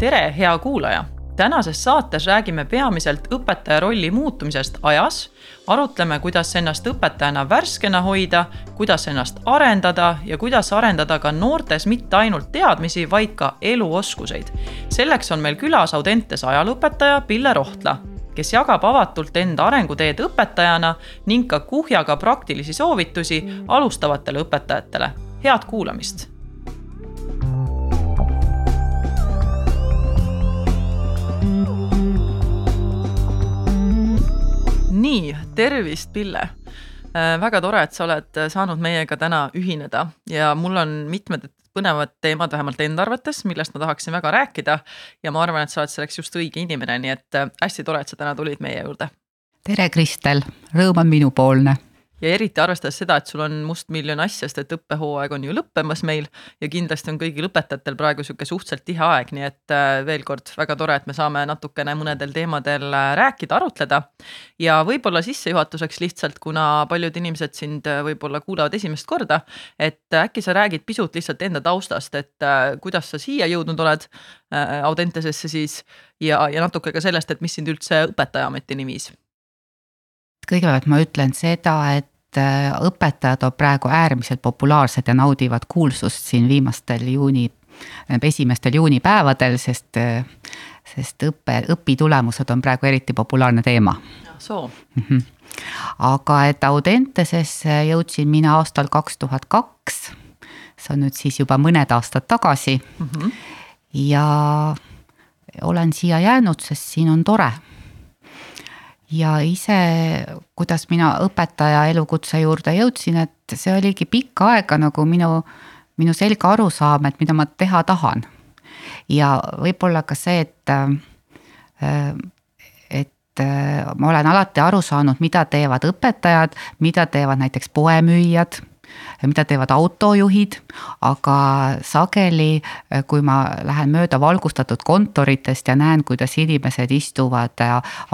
tere, hea kuulaja! tänases saates räägime peamiselt õpetaja rolli muutumisest ajas, arutleme, kuidas ennast õpetajana värskena hoida, kuidas ennast arendada ja kuidas arendada ka noortes mitte ainult teadmisi, vaid ka eluoskuseid. selleks on meil külas Audentes ajalooõpetaja Pille Rohtla, kes jagab avatult enda arenguteed õpetajana ning ka kuhjaga praktilisi soovitusi alustavatele õpetajatele. head kuulamist nii, tervist, Pille äh, väga tore, et sa oled saanud meiega täna ühineda ja mul on mitmed põnevad teemad vähemalt enda arvates, millest ma tahaksin väga rääkida. ja ma arvan, et sa oled selleks just õige inimene, nii et äh, hästi tore, et sa täna tulid meie juurde. tere, Kristel, rõõm on minupoolne ja eriti arvestades seda, et sul on mustmiljon asja, sest et õppehooaeg on ju lõppemas meil ja kindlasti on kõigil õpetajatel praegu sihuke suhteliselt tihe aeg, nii et äh, veel kord väga tore, et me saame natukene mõnedel teemadel äh, rääkida, arutleda. ja võib-olla sissejuhatuseks lihtsalt, kuna paljud inimesed sind äh, võib-olla kuulavad esimest korda, et äkki sa räägid pisut lihtsalt enda taustast, et kuidas sa siia jõudnud oled Audentesesse siis ja, ja natuke ka sellest, et mis sind üldse õpetajaametini viis kõigepealt ma ütlen seda, et äh, õpetajad on praegu äärmiselt populaarsed ja naudivad kuulsust siin viimastel juuni, äh, esimestel juunipäevadel, sest, äh, sest õppe, õpitulemused on praegu eriti populaarne teema. soo mm. -hmm. aga et Audentesesse jõudsin mina aastal kaks tuhat kaks, see on nüüd siis juba mõned aastad tagasi mm. -hmm. ja olen siia jäänud, sest siin on tore ja ise, kuidas mina õpetaja elukutse juurde jõudsin, et see oligi pikka aega nagu minu, minu selge arusaam, et mida ma teha tahan. ja võib-olla ka see, et, äh, et äh, ma olen alati aru saanud, mida teevad õpetajad, mida teevad näiteks poemüüjad mida teevad autojuhid, aga sageli, kui ma lähen mööda valgustatud kontoritest ja näen, kuidas inimesed istuvad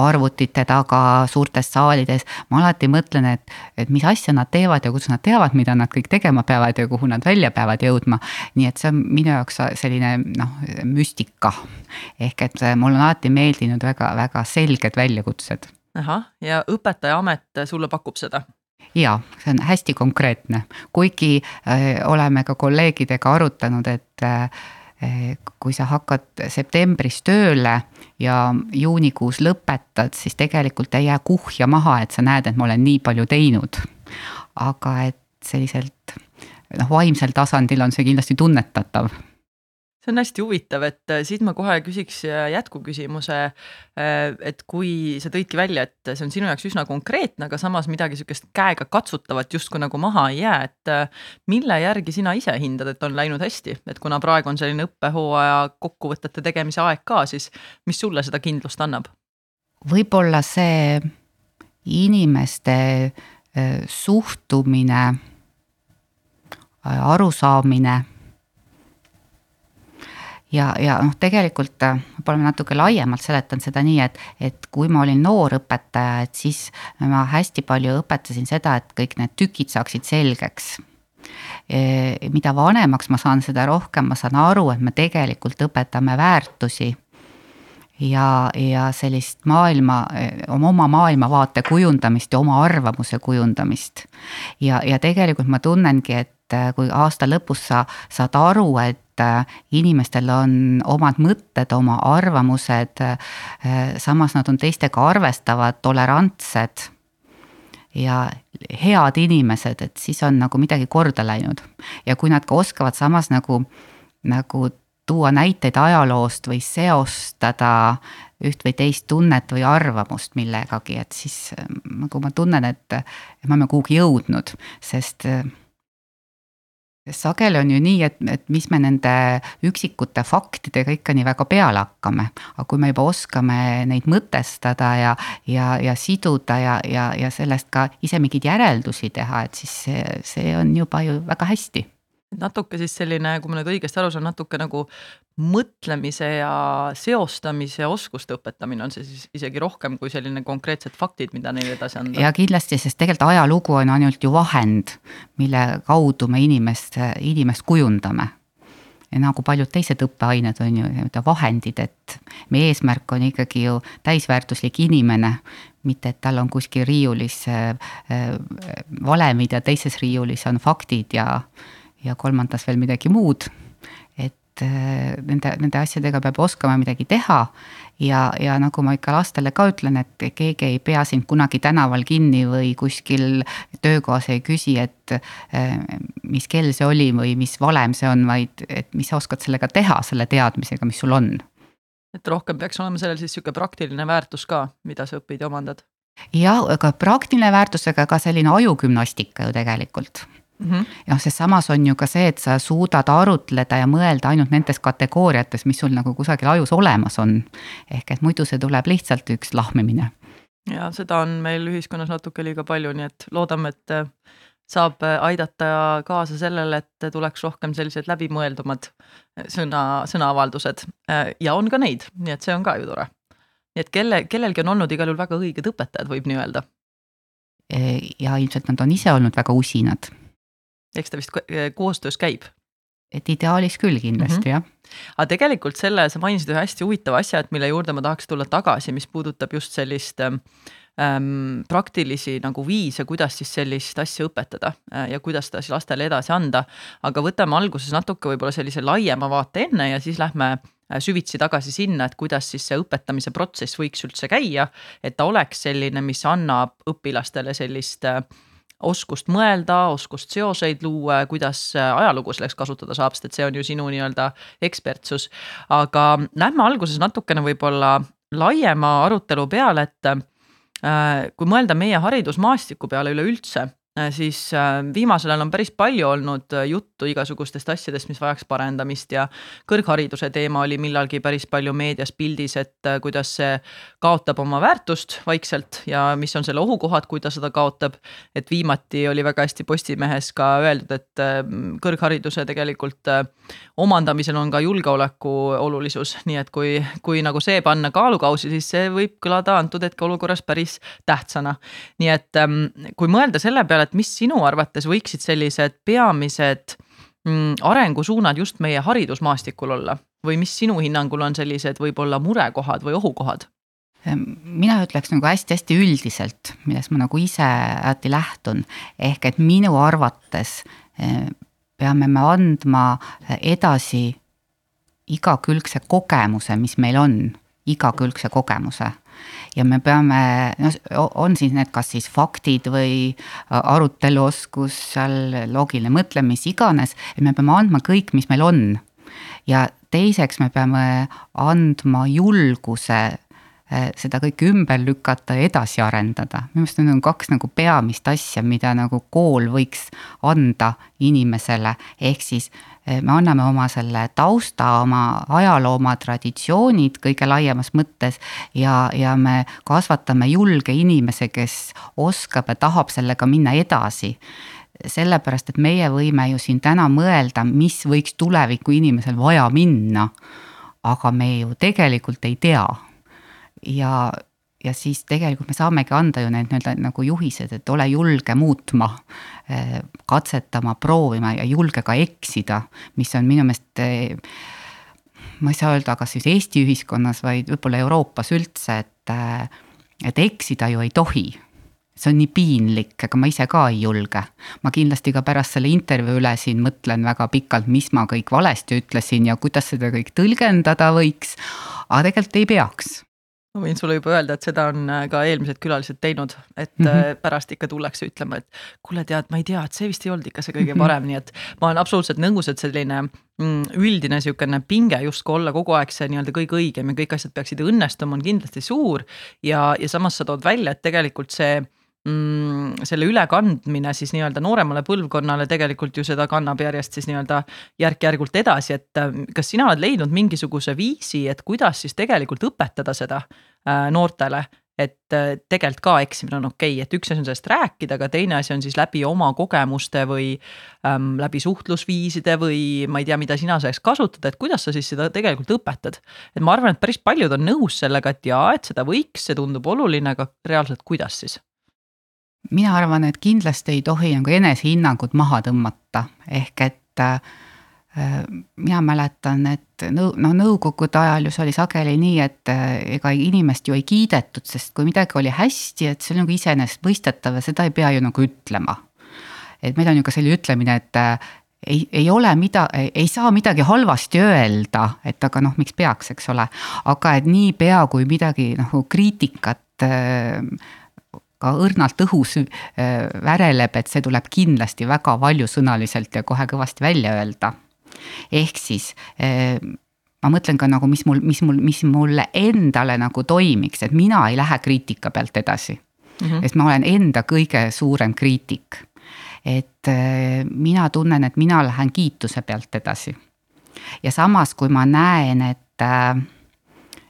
arvutite taga suurtes saalides, ma alati mõtlen, et, et mis asja nad teevad ja kuidas nad teavad, mida nad kõik tegema peavad ja kuhu nad välja peavad jõudma. nii et see on minu jaoks selline noh, müstika. ehk et mul on alati meeldinud väga-väga selged väljakutsed ahah, ja õpetajaamet sulle pakub seda? Jaa, see on hästi konkreetne, kuigi äh, oleme ka kolleegidega arutanud, et äh, kui sa hakkad septembris tööle ja juunikuus lõpetad, siis tegelikult ei jää kuhja maha, et sa näed, et ma olen nii palju teinud. aga et selliselt noh, vaimsel tasandil on see kindlasti tunnetatav see on hästi huvitav, et äh, siit ma kohe küsiks äh, jätkuküsimuse. Äh, et kui sa tõidki välja, et see on sinu jaoks üsna konkreetne, aga samas midagi sihukest käega katsutavat justkui nagu maha ei jää, et mille järgi sina ise hindad, et on läinud hästi, et kuna praegu on selline õppehooaja kokkuvõtete tegemise aeg ka, siis mis sulle seda kindlust annab? võib-olla see inimeste suhtumine, arusaamine ja, ja noh, tegelikult võib-olla ma natuke laiemalt seletan seda nii, et, et kui ma olin noor õpetaja, et siis ma hästi palju õpetasin seda, et kõik need tükid saaksid selgeks e,. mida vanemaks ma saan, seda rohkem ma saan aru, et me tegelikult õpetame väärtusi ja, ja sellist maailma, oma, oma maailmavaate kujundamist ja oma arvamuse kujundamist. ja, ja tegelikult ma tunnengi, et kui aasta lõpus sa saad aru, et Äh, inimestel on omad mõtted, oma arvamused. Äh, samas nad on teistega arvestavad, tolerantsed ja head inimesed, et siis on nagu midagi korda läinud. ja kui nad ka oskavad samas nagu, nagu tuua näiteid ajaloost või seostada üht või teist tunnet või arvamust millegagi, et siis nagu ma tunnen, et me oleme kuhugi jõudnud, sest sageli on ju nii, et, et mis me nende üksikute faktidega ikka nii väga peale hakkame. aga kui me juba oskame neid mõtestada ja, ja, ja siduda ja, ja, ja sellest ka ise mingeid järeldusi teha, et siis see, see on juba ju väga hästi natuke siis selline, kui ma nüüd õigesti aru saan, natuke nagu mõtlemise ja seostamise oskuste õpetamine on see siis isegi rohkem kui selline konkreetsed faktid, mida neile edasi anda. ja kindlasti, sest tegelikult ajalugu on ainult ju vahend, mille kaudu me inimest, inimest kujundame. ja nagu paljud teised õppeained on ju nii-öelda vahendid, et meie eesmärk on ikkagi ju täisväärtuslik inimene, mitte et tal on kuskil riiulis valemid ja teises riiulis on faktid ja, ja kolmandas veel midagi muud et äh, nende, nende asjadega peab oskama midagi teha. ja, ja nagu ma ikka lastele ka ütlen, et keegi ei pea sind kunagi tänaval kinni või kuskil töökohas ei küsi, et äh, mis kell see oli või mis valem see on, vaid et mis sa oskad sellega teha, selle teadmisega, mis sul on. et rohkem peaks olema sellel siis sihuke praktiline väärtus ka, mida sa õpid ja omandad jah, aga praktiline väärtus, aga ka selline ajugümnastika ju tegelikult mm. -hmm. noh, sest samas on ju ka see, et sa suudad arutleda ja mõelda ainult nendes kategooriates, mis sul nagu kusagil ajus olemas on. ehk et muidu see tuleb lihtsalt üks lahmimine. ja seda on meil ühiskonnas natuke liiga palju, nii et loodame, et äh, saab äh, aidata kaasa sellele, et tuleks rohkem sellised läbimõeldumad äh, sõna, sõnaavaldused ja on ka neid, nii et see on ka ju tore. nii et kelle, kellelgi on olnud igal juhul väga õiged õpetajad, võib nii öelda. ja ilmselt nad on ise olnud väga usinad eks ta vist eh, koostöös käib. et ideaalis küll kindlasti mm -hmm. jah. aga tegelikult selle, sa mainisid ühe hästi huvitava asja, et mille juurde ma tahaks tulla tagasi, mis puudutab just sellist ähm, praktilisi nagu viise, kuidas siis sellist asja õpetada äh, ja kuidas seda siis lastele edasi anda. aga võtame alguses natuke võib-olla sellise laiema vaate enne ja siis lähme äh, süvitsi tagasi sinna, et kuidas siis see õpetamise protsess võiks üldse käia, et ta oleks selline, mis annab õpilastele sellist äh, oskust mõelda, oskust seoseid luua, kuidas ajalugu selleks kasutada saab, sest et see on ju sinu nii-öelda ekspertsus. aga lähme alguses natukene võib-olla laiema arutelu peale, et äh, kui mõelda meie haridusmaastiku peale üleüldse, Äh, siis äh, viimasel ajal on päris palju olnud äh, juttu igasugustest asjadest, mis vajaks parendamist ja kõrghariduse teema oli millalgi päris palju meedias pildis, et kuidas see kaotab oma väärtust vaikselt ja mis on selle ohukohad, kui ta seda kaotab. et viimati oli väga hästi Postimehes ka öeldud, et kõrghariduse tegelikult omandamisel on ka julgeoleku olulisus, nii et kui, kui nagu see panna kaalukausi, siis see võib kõlada antud hetkeolukorras päris tähtsana. nii et ähm, kui mõelda selle peale, et mis sinu arvates võiksid sellised peamised mm, arengusuunad just meie haridusmaastikul olla? Või mis sinu hinnangul on sellised võib-olla murekohad või ohukohad? Ehm, mina ütleks nagu hästi-hästi üldiselt, millest ma nagu ise alati lähtun, ehk et minu arvates ehm, peame me andma edasi igakülgse kogemuse, mis meil on, igakülgse kogemuse ja me peame, noh, on siis need kas siis faktid või äh, aruteluoskus, seal loogiline mõtlemine, mis iganes, et me peame andma kõik, mis meil on. ja teiseks me peame andma julguse äh, seda kõike ümber lükata ja edasi arendada. minu meelest need on kaks nagu peamist asja, mida nagu kool võiks anda inimesele, ehk siis me anname oma selle tausta, oma ajaloo, oma traditsioonid kõige laiemas mõttes ja, ja me kasvatame julge inimese, kes oskab ja tahab sellega minna edasi sellepärast, et meie võime ju siin täna mõelda, mis võiks tuleviku inimesel vaja minna. aga me ju tegelikult ei tea. ja, ja siis tegelikult me saamegi anda ju need nii-öelda nagu juhised, et ole julge muutma, eh, katsetama, proovima ja julge ka eksida, mis on minu meelest eh, ma ei saa öelda, kas siis Eesti ühiskonnas, vaid võib-olla Euroopas üldse, et, eh, et eksida ju ei tohi see on nii piinlik, ega ma ise ka ei julge. ma kindlasti ka pärast selle intervjuu üle siin mõtlen väga pikalt, mis ma kõik valesti ütlesin ja kuidas seda kõik tõlgendada võiks. aga tegelikult ei peaks ma võin sulle juba öelda, et seda on äh, ka eelmised külalised teinud, et mm -hmm. pärast ikka tullakse ütlema, et kuule, tead, ma ei tea, et see vist ei olnud ikka see kõige mhm. parem mm, -hmm. nii et ma olen absoluutselt nõus, et selline mm, üldine niisugune pinge justkui olla kogu aeg see nii-öelda kõige õigem ja kõik asjad peaksid õnnestuma, on kindlasti suur. ja, ja samas sa tood välja, et tegelikult see selle ülekandmine siis nii-öelda nooremale põlvkonnale tegelikult ju seda kannab järjest siis nii-öelda järk-järgult edasi, et äh, kas sina oled leidnud mingisuguse viisi, et kuidas siis tegelikult õpetada seda äh, noortele? et äh, tegelikult ka eksimine on okei okay., et üks asi on sellest rääkida, aga teine asi on siis läbi oma kogemuste või ähm, läbi suhtlusviiside või ma ei tea, mida sina saaks kasutada, et kuidas sa siis seda tegelikult õpetad. et ma arvan, et päris paljud on nõus sellega, et jaa, et seda võiks, see tundub oluline, aga reaalselt kuidas siis? Mina arvan, et kindlasti ei tohi nagu enesehinnangut maha tõmmata, ehk et äh, mina mäletan, et nõu-, noh, nõukogude ajal ju see oli sageli nii, et ega inimest ju ei kiidetud, sest kui midagi oli hästi, et see oli nagu iseenesestmõistetav ja seda ei pea ju nagu ütlema. et meil on ju ka selline ütlemine, et ei, ei ole mida, ei saa midagi halvasti öelda, et aga noh, miks peaks, eks ole. aga et niipea, kui midagi nagu kriitikat ka õrnalt õhus väreleb, et see tuleb kindlasti väga valjusõnaliselt ja kohe kõvasti välja öelda ehk siis eh, ma mõtlen ka nagu, mis mul, mis mul, mis mulle endale nagu toimiks, et mina ei lähe kriitika pealt edasi mm. -hmm. sest ma olen enda kõige suurem kriitik. et eh, mina tunnen, et mina lähen kiituse pealt edasi. ja samas, kui ma näen, et,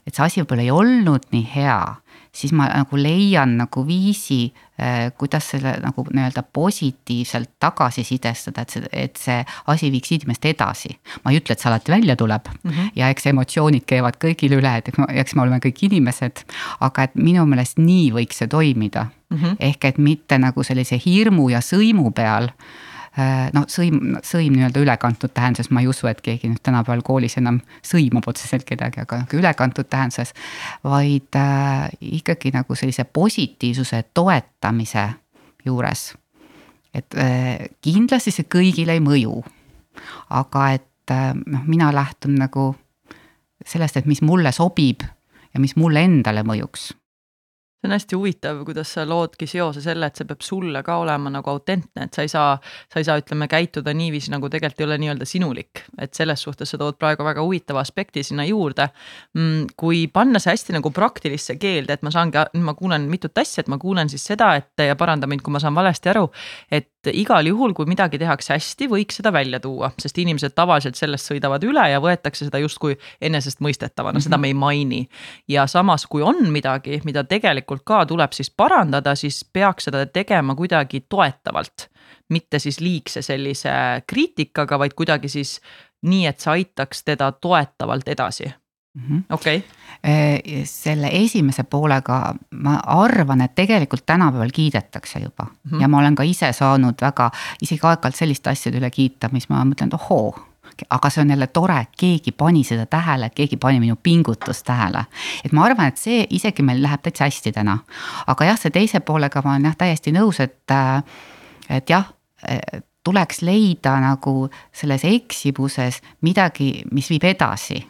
et see asi võib-olla ei olnud nii hea siis ma nagu leian nagu viisi, äh, kuidas selle nagu nii-öelda positiivselt tagasisidestada, et see, et see asi viiks inimest edasi. ma ei ütle, et see alati välja tuleb mm -hmm. ja eks emotsioonid käivad kõigil üle, et eks me oleme kõik inimesed, aga et minu meelest nii võiks see toimida mm. -hmm. ehk et mitte nagu sellise hirmu ja sõimu peal noh, sõim, sõim nii-öelda ülekantud tähenduses, ma ei usu, et keegi nüüd tänapäeval koolis enam sõimab otseselt kedagi, aga nagu ülekantud tähenduses. vaid äh, ikkagi nagu sellise positiivsuse toetamise juures. et äh, kindlasti see kõigile ei mõju. aga et äh, noh, mina lähtun nagu sellest, et mis mulle sobib ja mis mulle endale mõjuks see on hästi huvitav, kuidas sa loodki seose selle, et see peab sulle ka olema nagu autentne, et sa ei saa, sa ei saa, ütleme, käituda niiviisi, nagu tegelikult ei ole nii-öelda sinulik. et selles suhtes sa tood praegu väga huvitava aspekti sinna juurde. Mm, kui panna see hästi nagu praktilisse keelde, et ma saangi, ma kuulen mitut asja, et ma kuulen siis seda, et ja paranda mind, kui ma saan valesti aru, et igal juhul, kui midagi tehakse hästi, võiks seda välja tuua, sest inimesed tavaliselt sellest sõidavad üle ja võetakse seda justkui enesestmõistetavana seda me ei maini. ja samas, kui on midagi, mida tegelikult ka tuleb siis parandada, siis peaks seda tegema kuidagi toetavalt. mitte siis liigse sellise kriitikaga, vaid kuidagi siis nii, et see aitaks teda toetavalt edasi mhm. Okei okay.. selle esimese poolega ma arvan, et tegelikult tänapäeval kiidetakse juba mm -hmm. ja ma olen ka ise saanud väga isegi aeg-ajalt selliste asjade üle kiita, mis ma mõtlen, et ohoo aga see on jälle tore, et keegi pani seda tähele, keegi pani minu pingutust tähele. et ma arvan, et see isegi meil läheb täitsa hästi täna. aga jah, see teise poolega ma olen jah täiesti nõus, et, et jah tuleks leida nagu selles eksimuses midagi, mis viib edasi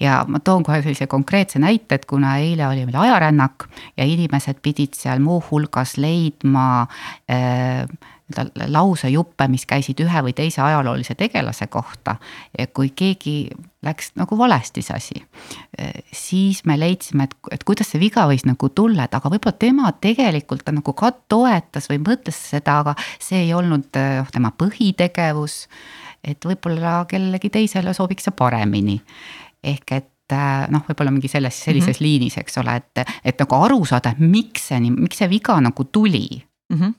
ja ma toon kohe sellise konkreetse näite, et kuna eile oli meil ajarännak ja inimesed pidid seal muuhulgas leidma äh, lausejuppe, mis käisid ühe või teise ajaloolise tegelase kohta. kui keegi läks nagu valesti see asi, siis me leidsime, et, et kuidas see viga võis nagu tulla, et aga võib-olla tema tegelikult ta nagu ka toetas või mõtles seda, aga see ei olnud noh, tema põhitegevus. et võib-olla kellelegi teisele sobiks see paremini. Ehk et noh, võib-olla mingi selles, sellises mm -hmm. liinis, eks ole, et, et nagu aru saada, miks see nii, miks see viga nagu tuli mm. -hmm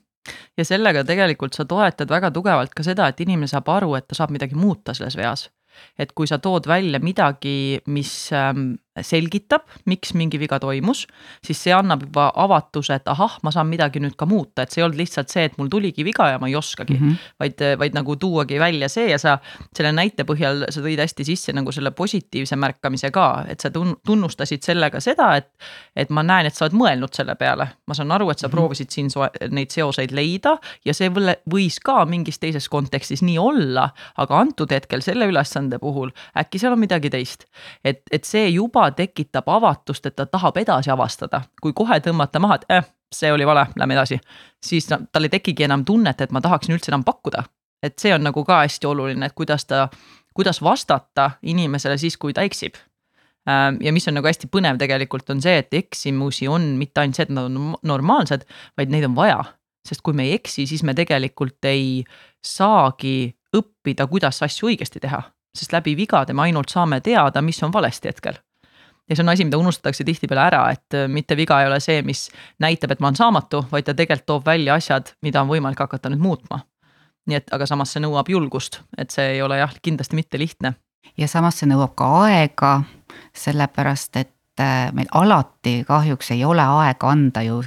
ja sellega tegelikult sa toetad väga tugevalt ka seda, et inimene saab aru, et ta saab midagi muuta selles veas. et kui sa tood välja midagi, mis ähm, selgitab, miks mingi viga toimus, siis see annab juba avatuse, et ahah, ma saan midagi nüüd ka muuta, et see ei olnud lihtsalt see, et mul tuligi viga ja ma ei oskagi mm, -hmm. vaid, vaid nagu tuuagi välja see ja sa selle näite põhjal sa tõid hästi sisse nagu selle positiivse märkamise ka, et sa tunnustasid sellega seda, et, et ma näen, et sa oled mõelnud selle peale. ma saan aru, et sa mm -hmm. proovisid siin neid seoseid leida ja see võis ka mingis teises kontekstis nii olla, aga antud hetkel selle ülesande puhul äkki seal on midagi teist. et, et see juba juba tekitab avatust, et ta tahab edasi avastada. kui kohe tõmmata maha, et eh, see oli vale, lähme edasi, siis no, tal ei tekigi enam tunnet, et ma tahaksin üldse enam pakkuda. et see on nagu ka hästi oluline, et kuidas ta, kuidas vastata inimesele siis, kui ta eksib ja mis on nagu hästi põnev tegelikult on see, et eksimusi on mitte ainult see, et nad on normaalsed, vaid neid on vaja. sest kui me ei eksi, siis me tegelikult ei saagi õppida, kuidas asju õigesti teha, sest läbi vigade me ainult saame teada, mis on valesti hetkel ja see on asi, mida unustatakse tihtipeale ära, et äh, mitte viga ei ole see, mis näitab, et ma olen saamatu, vaid ta tegelikult toob välja asjad, mida on võimalik hakata nüüd muutma. nii et, aga samas see nõuab julgust, et see ei ole jah, kindlasti mitte lihtne. ja samas see nõuab ka aega, sellepärast et äh, meil alati kahjuks ei ole aega anda ju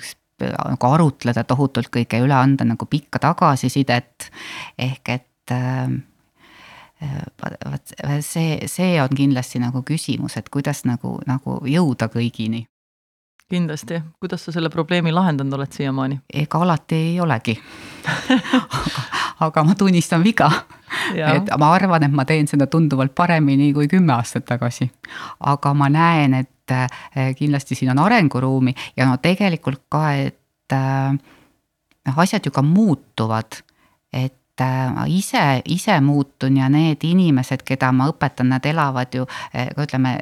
nagu arutleda tohutult kõige üle, anda nagu pikka tagasisidet. ehk et äh, vot see, see on kindlasti nagu küsimus, et kuidas nagu, nagu jõuda kõigini kindlasti, kuidas sa selle probleemi lahendanud oled siiamaani? ega alati ei olegi aga, aga ma tunnistan viga. et ma arvan, et ma teen seda tunduvalt paremini kui kümme aastat tagasi. aga ma näen, et eh, kindlasti siin on arenguruumi ja no tegelikult ka, et eh, noh, asjad ju ka muutuvad. Äh, ma ise, ise muutun ja need inimesed, keda ma õpetan, nad elavad ju äh, ütleme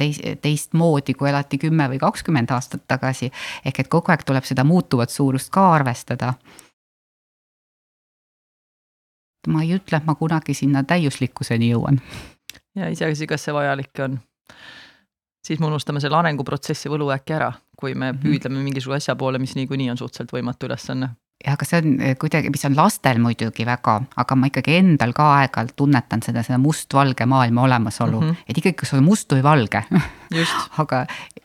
teis-, teistmoodi, kui elati kümme või kakskümmend aastat tagasi. ehk et kogu aeg tuleb seda muutuvat suurust ka arvestada. ma ei ütle, et ma kunagi sinna täiuslikkuseni jõuan. ja iseasi, kas see vajalik on. siis me unustame selle arenguprotsessi võlu äkki ära, kui me mhm. püüdleme mingisuguse asja poole, mis niikuinii on suhteliselt võimatu ülesanne jah, aga see on eh, kuidagi, mis on lastel muidugi väga, aga ma ikkagi endal ka aeg-ajalt tunnetan seda, seda mustvalge maailma olemasolu. Mm, -hmm. et ikkagi, kas on must või valge. Aga,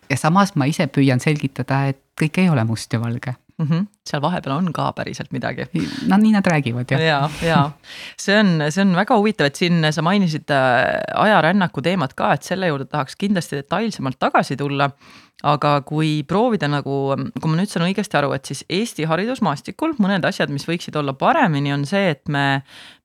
ja samas ma ise püüan selgitada, et kõik ei ole must ja valge mm. -hmm. seal vahepeal on ka päriselt midagi. no nii nad räägivad jah. ja, ja see on, see on väga huvitav, et siin sa mainisid äh, ajarännaku teemat ka, et selle juurde tahaks kindlasti detailsemalt tagasi tulla aga kui proovida nagu, kui ma nüüd saan õigesti aru, et siis Eesti haridusmaastikul mõned asjad, mis võiksid olla paremini, on see, et me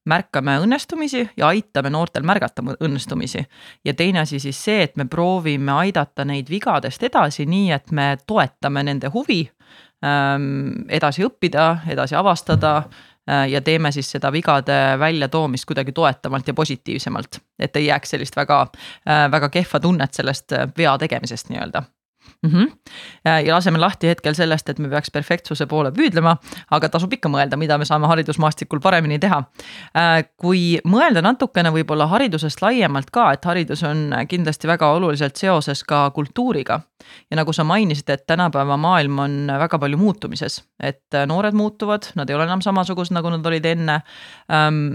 märkame õnnestumisi ja aitame noortel märgata õnnestumisi. ja teine asi siis see, et me proovime aidata neid vigadest edasi, nii et me toetame nende huvi edasi õppida, edasi avastada äh, ja teeme siis seda vigade väljatoomist kuidagi toetavalt ja positiivsemalt, et ei jääks sellist väga, äh, väga kehva tunnet sellest äh, vea tegemisest nii-öelda mm. -hmm. ja laseme lahti hetkel sellest, et me peaks perfektsuse poole püüdlema, aga tasub ikka mõelda, mida me saame haridusmaastikul paremini teha. Äh, kui mõelda natukene võib-olla haridusest laiemalt ka, et haridus on kindlasti väga oluliselt seoses ka kultuuriga. ja nagu sa mainisid, et tänapäeva maailm on väga palju muutumises, et noored muutuvad, nad ei ole enam samasugused, nagu nad olid enne.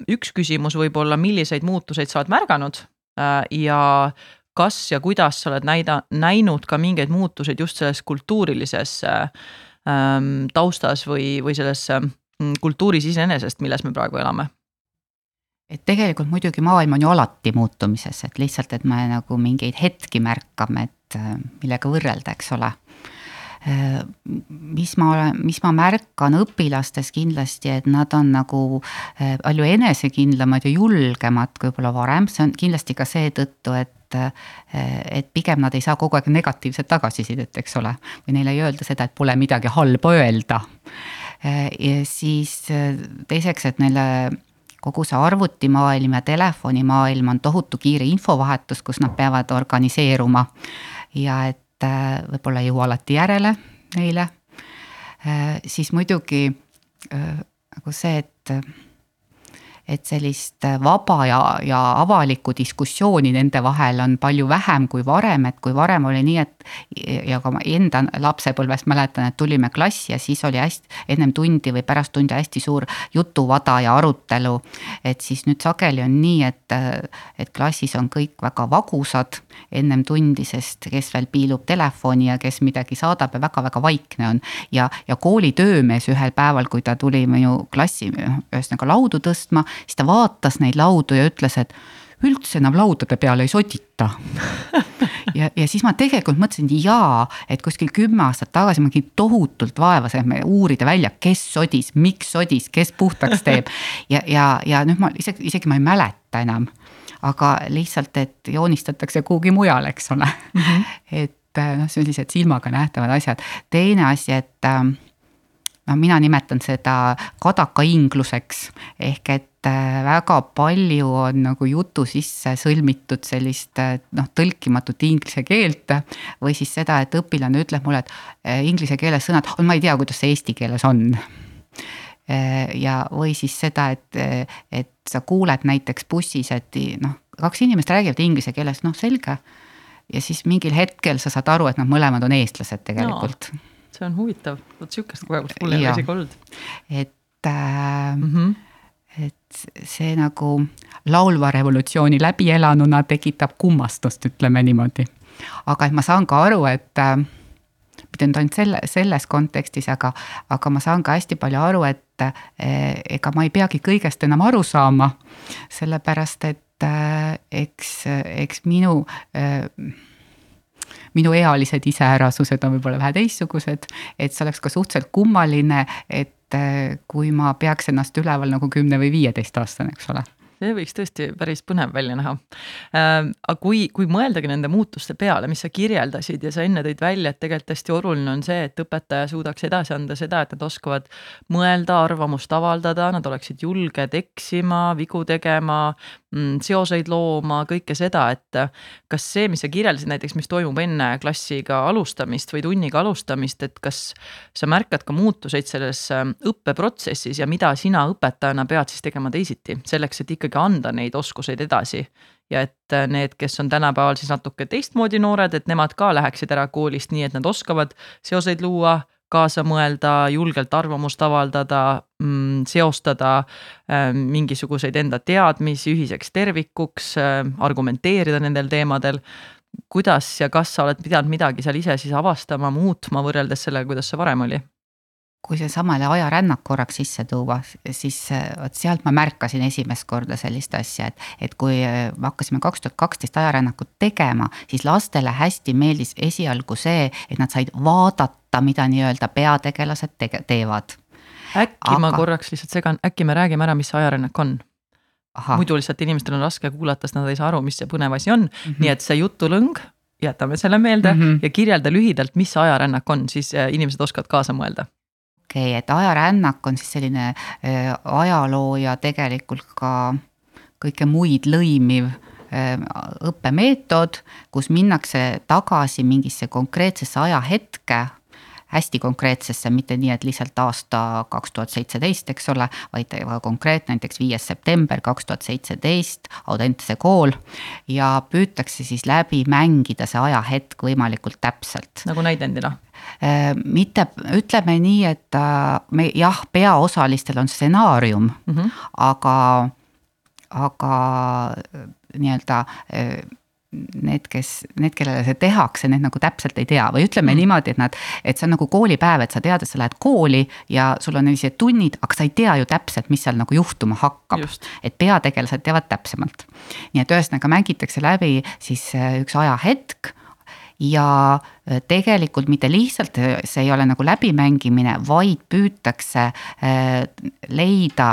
Üks küsimus võib olla, milliseid muutuseid sa oled märganud äh, ja kas ja kuidas sa oled näida-, näinud ka mingeid muutuseid just selles kultuurilises ähm, taustas või, või selles ähm, kultuuris iseenesest, milles me praegu elame? et tegelikult muidugi maailm on ju alati muutumises, et lihtsalt, et me nagu mingeid hetki märkame, et äh, millega võrrelda, eks ole Äh, mis ma olen, mis ma märkan õpilastes kindlasti, et nad on nagu äh, palju enesekindlamad ja julgemad kui võib-olla varem, see on kindlasti ka seetõttu, et äh, et pigem nad ei saa kogu aeg negatiivset tagasisidet, eks ole, või neile ei öelda seda, et pole midagi halba öelda. ja siis teiseks, et neile kogu see arvutimaailm ja telefonimaailm on tohutu kiire infovahetus, kus nad peavad organiseeruma ja et et võib-olla ei jõua alati järele neile. Siis muidugi nagu see, et et sellist vaba ja, ja avalikku diskussiooni nende vahel on palju vähem kui varem, et kui varem oli nii, et ja ka ma enda lapsepõlvest mäletan, et tulime klassi ja siis oli hästi, ennem tundi või pärast tundi hästi suur jutuvada ja arutelu. et siis nüüd sageli on nii, et, et klassis on kõik väga vagusad ennem tundi, sest kes veel piilub telefoni ja kes midagi saadab ja väga-väga vaikne on. ja, ja kooli töömees ühel päeval, kui ta tuli minu klassi ühesõnaga laudu tõstma, siis ta vaatas neid laudu ja ütles, et üldse enam laudade peale ei sodita. ja, ja siis ma tegelikult mõtlesin, jaa, et kuskil kümme aastat tagasi ma tegin tohutult vaeva, et uurida välja, kes sodis, miks sodis, kes puhtaks teeb. ja, ja, ja nüüd ma isegi, isegi ma ei mäleta enam. aga lihtsalt, et joonistatakse kuhugi mujale, eks ole mm. -hmm. et noh, sellised silmaga nähtavad asjad. teine asi, et noh, mina nimetan seda kadakaingluseks ehk et äh, väga palju on nagu jutu sisse sõlmitud sellist äh, noh, tõlkimatut inglise keelt. või siis seda, et õpilane ütleb mulle, et äh, inglise keeles sõnad, ma ei tea, kuidas see eesti keeles on. ja, või siis seda, et, et sa kuuled näiteks bussis, et noh, kaks inimest räägivad inglise keeles, noh selge. ja siis mingil hetkel sa saad aru, et nad mõlemad on eestlased tegelikult no see on huvitav, vot sihukest kogemust mul ei ole isegi olnud. et äh, mm, -hmm. See nagu laulva revolutsiooni läbielanuna tekitab kummastust, ütleme niimoodi. aga et ma saan ka aru, et äh, mitte nüüd ainult selle, selles kontekstis, aga, aga ma saan ka hästi palju aru, et eh, ega ma ei peagi kõigest enam aru saama. sellepärast, et äh, eks, eks minu minu ealised iseärasused on võib-olla vähe teistsugused, et see oleks ka suhteliselt kummaline, et kui ma peaks ennast üleval nagu kümne või viieteistaastane, eks ole see võiks tõesti päris põnev välja näha äh,. aga kui, kui mõeldagi nende muutuste peale, mis sa kirjeldasid ja sa enne tõid välja, et tegelikult hästi oluline on see, et õpetaja suudaks edasi anda seda, et nad oskavad mõelda, arvamust avaldada, nad oleksid julged eksima, vigu tegema, mm, seoseid looma, kõike seda, et kas see, mis sa kirjeldasid näiteks, mis toimub enne klassiga alustamist või tunniga alustamist, et kas sa märkad ka muutuseid selles ähm, õppeprotsessis ja mida sina õpetajana pead siis tegema teisiti, selleks et ikkagi anda neid oskuseid edasi ja et äh, need, kes on tänapäeval siis natuke teistmoodi noored, et nemad ka läheksid ära koolist nii, et nad oskavad seoseid luua kaasa mõelda, julgelt arvamust avaldada mm,, seostada äh, mingisuguseid enda teadmisi ühiseks tervikuks äh,, argumenteerida nendel teemadel. kuidas ja kas sa oled pidanud midagi seal ise siis avastama, muutma võrreldes sellega, kuidas see varem oli? Kui seesamale ajarännak korraks sisse tuua, siis vot sealt ma märkasin esimest korda sellist asja, et, et kui me hakkasime kaks tuhat kaksteist ajarännakut tegema, siis lastele hästi meeldis esialgu see, et nad said vaadata, mida nii-öelda peategelased tege-, teevad. äkki Aga... ma korraks lihtsalt segan, äkki me räägime ära, mis see ajarännak on? muidu lihtsalt inimestel on raske kuulata, sest nad ei saa aru, mis see põnev asi on mm, -hmm. nii et see jutulõng jätame selle meelde mm -hmm. ja kirjelda lühidalt, mis see ajarännak on, siis äh, inimesed oskavad kaasa mõelda okei okay,, et ajarännak on siis selline äh, ajaloo ja tegelikult ka kõike muid lõimiv äh, õppemeetod, kus minnakse tagasi mingisse konkreetsesse ajahetke hästi konkreetsesse, mitte nii, et lihtsalt aasta kaks tuhat seitseteist, eks ole, vaid konkreetne, näiteks viies september kaks tuhat seitseteist, Audentese kool. ja püütakse siis läbi mängida see ajahetk võimalikult täpselt. nagu näidendina? Äh, mitte, ütleme nii, et äh, me jah, peaosalistel on stsenaarium mm, -hmm. aga, aga äh, nii-öelda need, kes, need, kellele see tehakse, need nagu täpselt ei tea või ütleme mm. niimoodi, et nad, et see on nagu koolipäev, et sa tead, et sa lähed kooli ja sul on sellised tunnid, aga sa ei tea ju täpselt, mis seal nagu juhtuma hakkab. et peategelased teavad täpsemalt. nii et ühesõnaga mängitakse läbi siis äh, üks ajahetk ja äh, tegelikult mitte lihtsalt äh, see ei ole nagu läbimängimine, vaid püütakse leida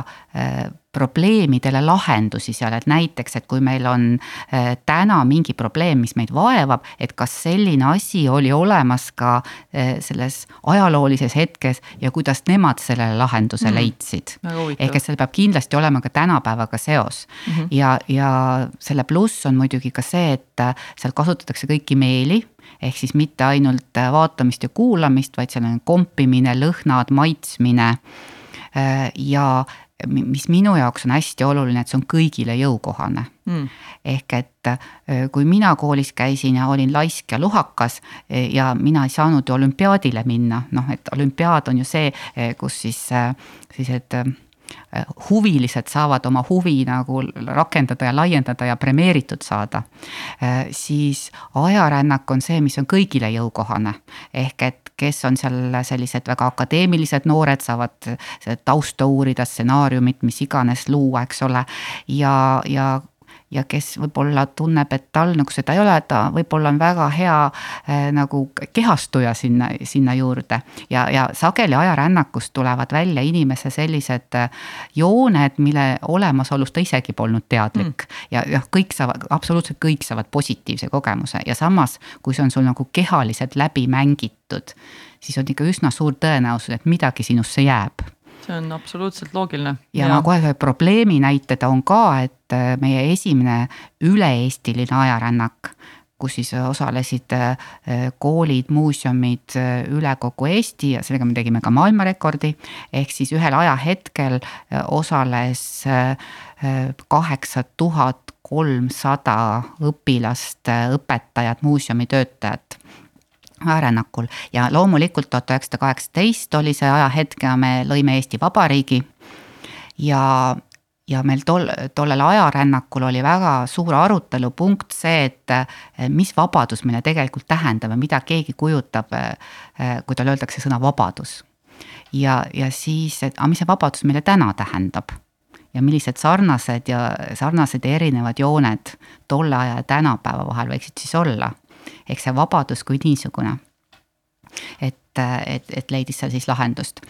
probleemidele lahendusi seal, et näiteks, et kui meil on äh, täna mingi probleem, mis meid vaevab, et kas selline asi oli olemas ka äh, selles ajaloolises hetkes ja kuidas nemad sellele lahenduse mm. leidsid. ehk et seal peab kindlasti olema ka tänapäevaga seos mm -hmm. ja, ja selle pluss on muidugi ka see, et äh, seal kasutatakse kõiki meeli ehk siis mitte ainult vaatamist ja kuulamist, vaid seal on kompimine, lõhnad, maitsmine ja mis minu jaoks on hästi oluline, et see on kõigile jõukohane. Mm.. ehk et äh, kui mina koolis käisin ja olin laisk ja luhakas e, ja mina ei saanud ju olümpiaadile minna, noh, et olümpiaad on ju see, e, kus siis sellised äh, huvilised saavad oma huvi nagu rakendada ja laiendada ja premeeritud saada. Äh, siis ajarännak on see, mis on kõigile jõukohane, ehk et kes on seal sellised väga akadeemilised noored, saavad tausta uurida, stsenaariumit, mis iganes luua, eks ole. ja, ja ja kes võib-olla tunneb, et tal nagu seda ei ole, ta võib-olla on väga hea äh, nagu kehastuja sinna, sinna juurde. ja, ja sageli ajarännakust tulevad välja inimese sellised äh, jooned, mille olemasolust ta isegi polnud teadlik. Mm.. ja jah, kõik saavad, absoluutselt kõik saavad positiivse kogemuse. Ja samas, kui see on sul nagu kehaliselt läbi mängitud, siis on ikka üsna suur tõenäosus, et midagi sinusse jääb see on absoluutselt loogiline. ja, ma kohe probleemi näite toon ka, et äh, meie esimene üle-eestiline ajarännak, kus siis osalesid äh, koolid, muuseumid äh, üle kogu Eesti ja sellega me tegime ka maailmarekordi. ehk siis ühel ajahetkel osales kaheksa tuhat kolmsada õpilast, õpetajat, muuseumitöötajat rännakul ja loomulikult tuhat üheksasada kaheksateist oli see ajahetk ja me lõime Eesti Vabariigi. ja, ja meil tol, tollel ajarännakul oli väga suur arutelupunkt see, et mis vabadus meile tegelikult tähendab ja mida keegi kujutab, kui talle öeldakse sõna vabadus. ja, ja siis, et aga mis see vabadus meile täna tähendab ja millised sarnased ja sarnased ja erinevad jooned tolle aja ja tänapäeva vahel võiksid siis olla. Ehk see vabadus kui niisugune. et, et, et leidis seal siis lahendust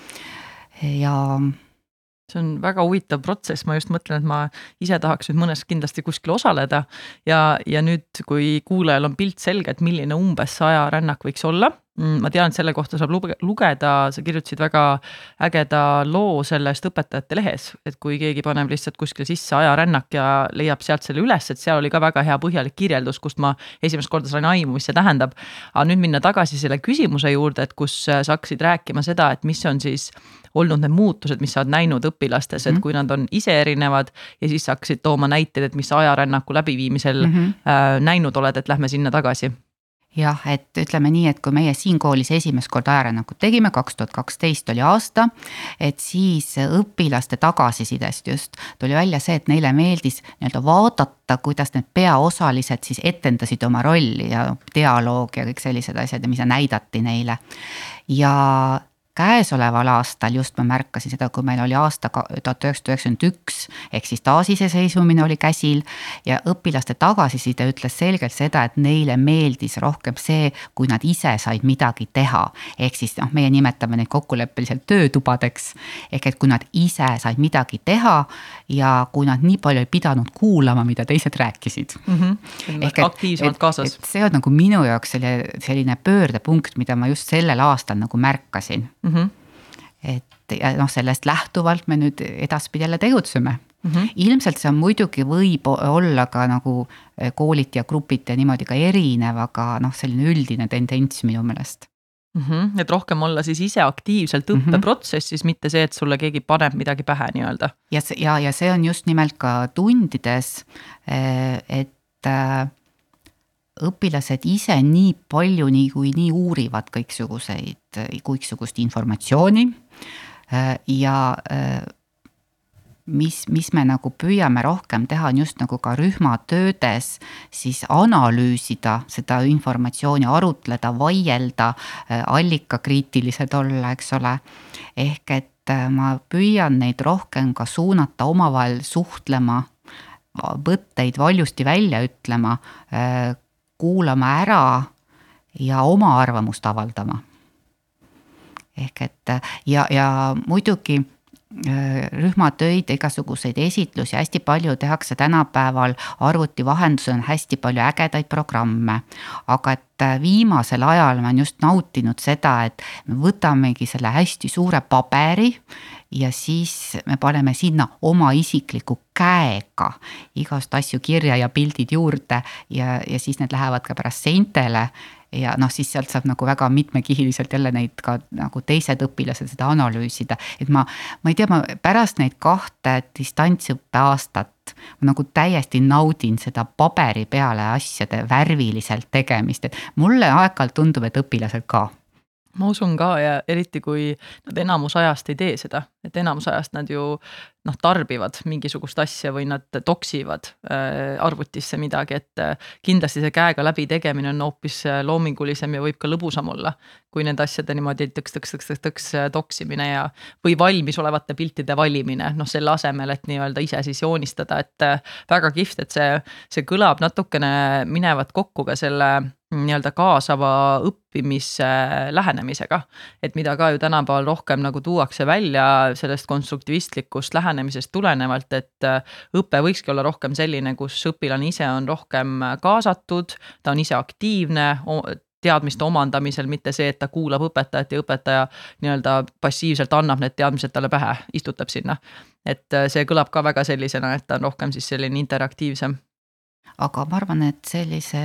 ja see on väga huvitav protsess, ma just mõtlen, et ma ise tahaks nüüd mõnes kindlasti kuskil osaleda. ja, ja nüüd, kui kuulajal on pilt selge, et milline umbes see ajarännak võiks olla. Mm, ma tean, et selle kohta saab lugeda, sa kirjutasid väga ägeda loo sellest õpetajate lehes, et kui keegi paneb lihtsalt kuskile sisse ajarännak ja leiab sealt selle üles, et seal oli ka väga hea põhjalik kirjeldus, kust ma esimest korda sain aimu, mis see tähendab. aga nüüd minna tagasi selle küsimuse juurde, et kus sa hakkasid rääkima seda, et mis on siis olnud need muutused, mis sa oled näinud õpilastes, et -hmm. kui nad on ise erinevad ja siis sa hakkasid tooma näiteid, et mis ajarännaku läbiviimisel mm -hmm. äh, näinud oled, et lähme sinna tagasi jah, et ütleme nii, et kui meie siin koolis esimest korda ajarännakut tegime, kaks tuhat kaksteist oli aasta, et siis õpilaste tagasisidest just tuli välja see, et neile meeldis nii-öelda vaadata, kuidas need peaosalised siis etendasid oma rolli ja dialoog ja kõik sellised asjad ja mida näidati neile. ja käesoleval aastal just ma märkasin seda, kui meil oli aasta tuhat üheksasada üheksakümmend üks ehk siis taasiseseisvumine oli käsil ja õpilaste tagasiside ütles selgelt seda, et neile meeldis rohkem see, kui nad ise said midagi teha. ehk siis noh, meie nimetame neid kokkuleppeliselt töötubadeks. ehk et kui nad ise said midagi teha ja kui nad nii palju ei pidanud kuulama, mida teised rääkisid mm. -hmm. ehk et, aktiivsemalt kaasas. see on nagu minu jaoks selline, selline pöördepunkt, mida ma just sellel aastal nagu märkasin mm. -hmm. et ja noh, sellest lähtuvalt me nüüd edaspidi jälle tegutseme mm. -hmm. ilmselt see on muidugi võib olla ka nagu eh, kooliti ja grupiti ja niimoodi ka erinev, aga noh, selline üldine tendents minu meelest mm. -hmm. et rohkem olla siis ise aktiivselt õppeprotsessis mm, -hmm. mitte see, et sulle keegi paneb midagi pähe nii-öelda. ja, ja, ja see on just nimelt ka tundides, eh, et äh, õpilased ise nii palju niikuinii uurivad kõiksuguseid, kõiksugust informatsiooni äh, ja äh, mis, mis me nagu püüame rohkem teha, on just nagu ka rühmatöödes siis analüüsida seda informatsiooni, arutleda, vaielda, äh, allikakriitilised olla, eks ole. ehk et ma püüan neid rohkem ka suunata omavahel suhtlema, võtteid valjusti välja ütlema kuulama ära ja oma arvamust avaldama. Ehk et ja, ja muidugi äh, rühmatöid, igasuguseid esitlusi, hästi palju tehakse tänapäeval arvuti vahendusel on hästi palju ägedaid programme. aga et äh, viimasel ajal ma olen just nautinud seda, et me võtamegi selle hästi suure paberi ja siis me paneme sinna oma isikliku käega igast asju kirja ja pildid juurde ja, ja siis need lähevad ka pärast seintele ja noh, siis sealt saab nagu väga mitmekihiliselt jälle neid ka nagu teised õpilased seda analüüsida, et ma, ma ei tea, ma pärast neid kahte distantsõppe aastat ma nagu täiesti naudin seda paberi peale asjade värviliselt tegemist, et mulle aeg-ajalt tundub, et õpilased ka. Ma usun ka ja eriti, kui nad enamus ajast ei tee seda, et enamus ajast nad ju noh, tarbivad mingisugust asja või nad toksivad äh, arvutisse midagi, et äh, kindlasti see käega läbi tegemine on hoopis äh, loomingulisem ja võib ka lõbusam olla. kui nende asjade niimoodi tõks, tõks, tõks, tõks, tõks toksimine ja, või valmisolevate piltide valimine, noh selle asemel, et nii-öelda ise siis joonistada, et väga kihvt, et see, see kõlab natukene minevat kokku ka selle nii-öelda kaasava õppimise lähenemisega. et mida ka ju tänapäeval rohkem nagu tuuakse välja sellest konstruktivistlikust lähenemisest tulenevalt, et äh, õpe võikski olla rohkem selline, kus õpilane ise on rohkem kaasatud, ta on ise aktiivne teadmiste omandamisel, mitte see, et ta kuulab õpetajat ja õpetaja nii-öelda passiivselt annab need teadmised talle pähe, istutab sinna. et äh, see kõlab ka väga sellisena, et ta on rohkem siis selline interaktiivsem aga ma arvan, et sellise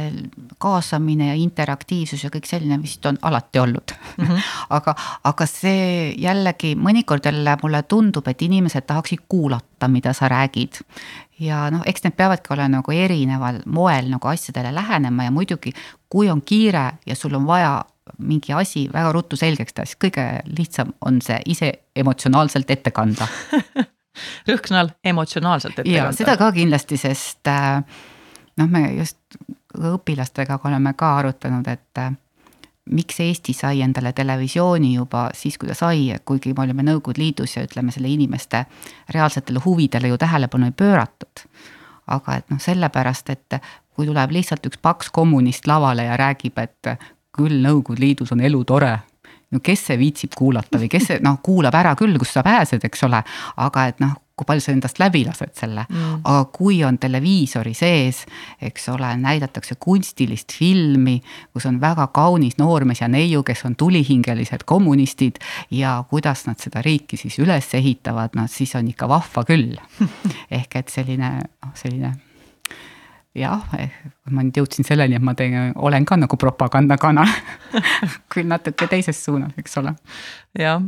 kaasamine ja interaktiivsus ja kõik selline vist on alati olnud mm. -hmm. aga, aga see jällegi mõnikord jälle mulle tundub, et inimesed tahaksid kuulata, mida sa räägid. ja noh, eks need peavadki olema nagu erineval moel nagu asjadele lähenema ja muidugi, kui on kiire ja sul on vaja mingi asi väga ruttu selgeks teha, siis kõige lihtsam on see ise emotsionaalselt ette kanda rõhk sõnal emotsionaalselt ette kanda. seda ka kindlasti, sest äh, noh, me just õpilastega oleme ka arutanud, et äh, miks Eesti sai endale televisiooni juba siis, kui ta sai, kuigi me olime Nõukogude Liidus ja ütleme, selle inimeste reaalsetele huvidele ju tähelepanu ei pööratud. aga et noh, sellepärast, et kui tuleb lihtsalt üks paks kommunist lavale ja räägib, et küll Nõukogude Liidus on elu tore no kes see viitsib kuulata või kes see noh, kuulab ära küll, kus sa pääsed, eks ole, aga et noh, kui palju sa endast läbi lased selle mm., aga kui on televiisori sees, eks ole, näidatakse kunstilist filmi, kus on väga kaunis noormees ja neiu, kes on tulihingelised kommunistid ja kuidas nad seda riiki siis üles ehitavad, no siis on ikka vahva küll. ehk et selline, noh, selline jah, eh, ma nüüd jõudsin selleni, et ma teen, olen ka nagu propagandakanal küll natuke teises suunas, eks ole. jah,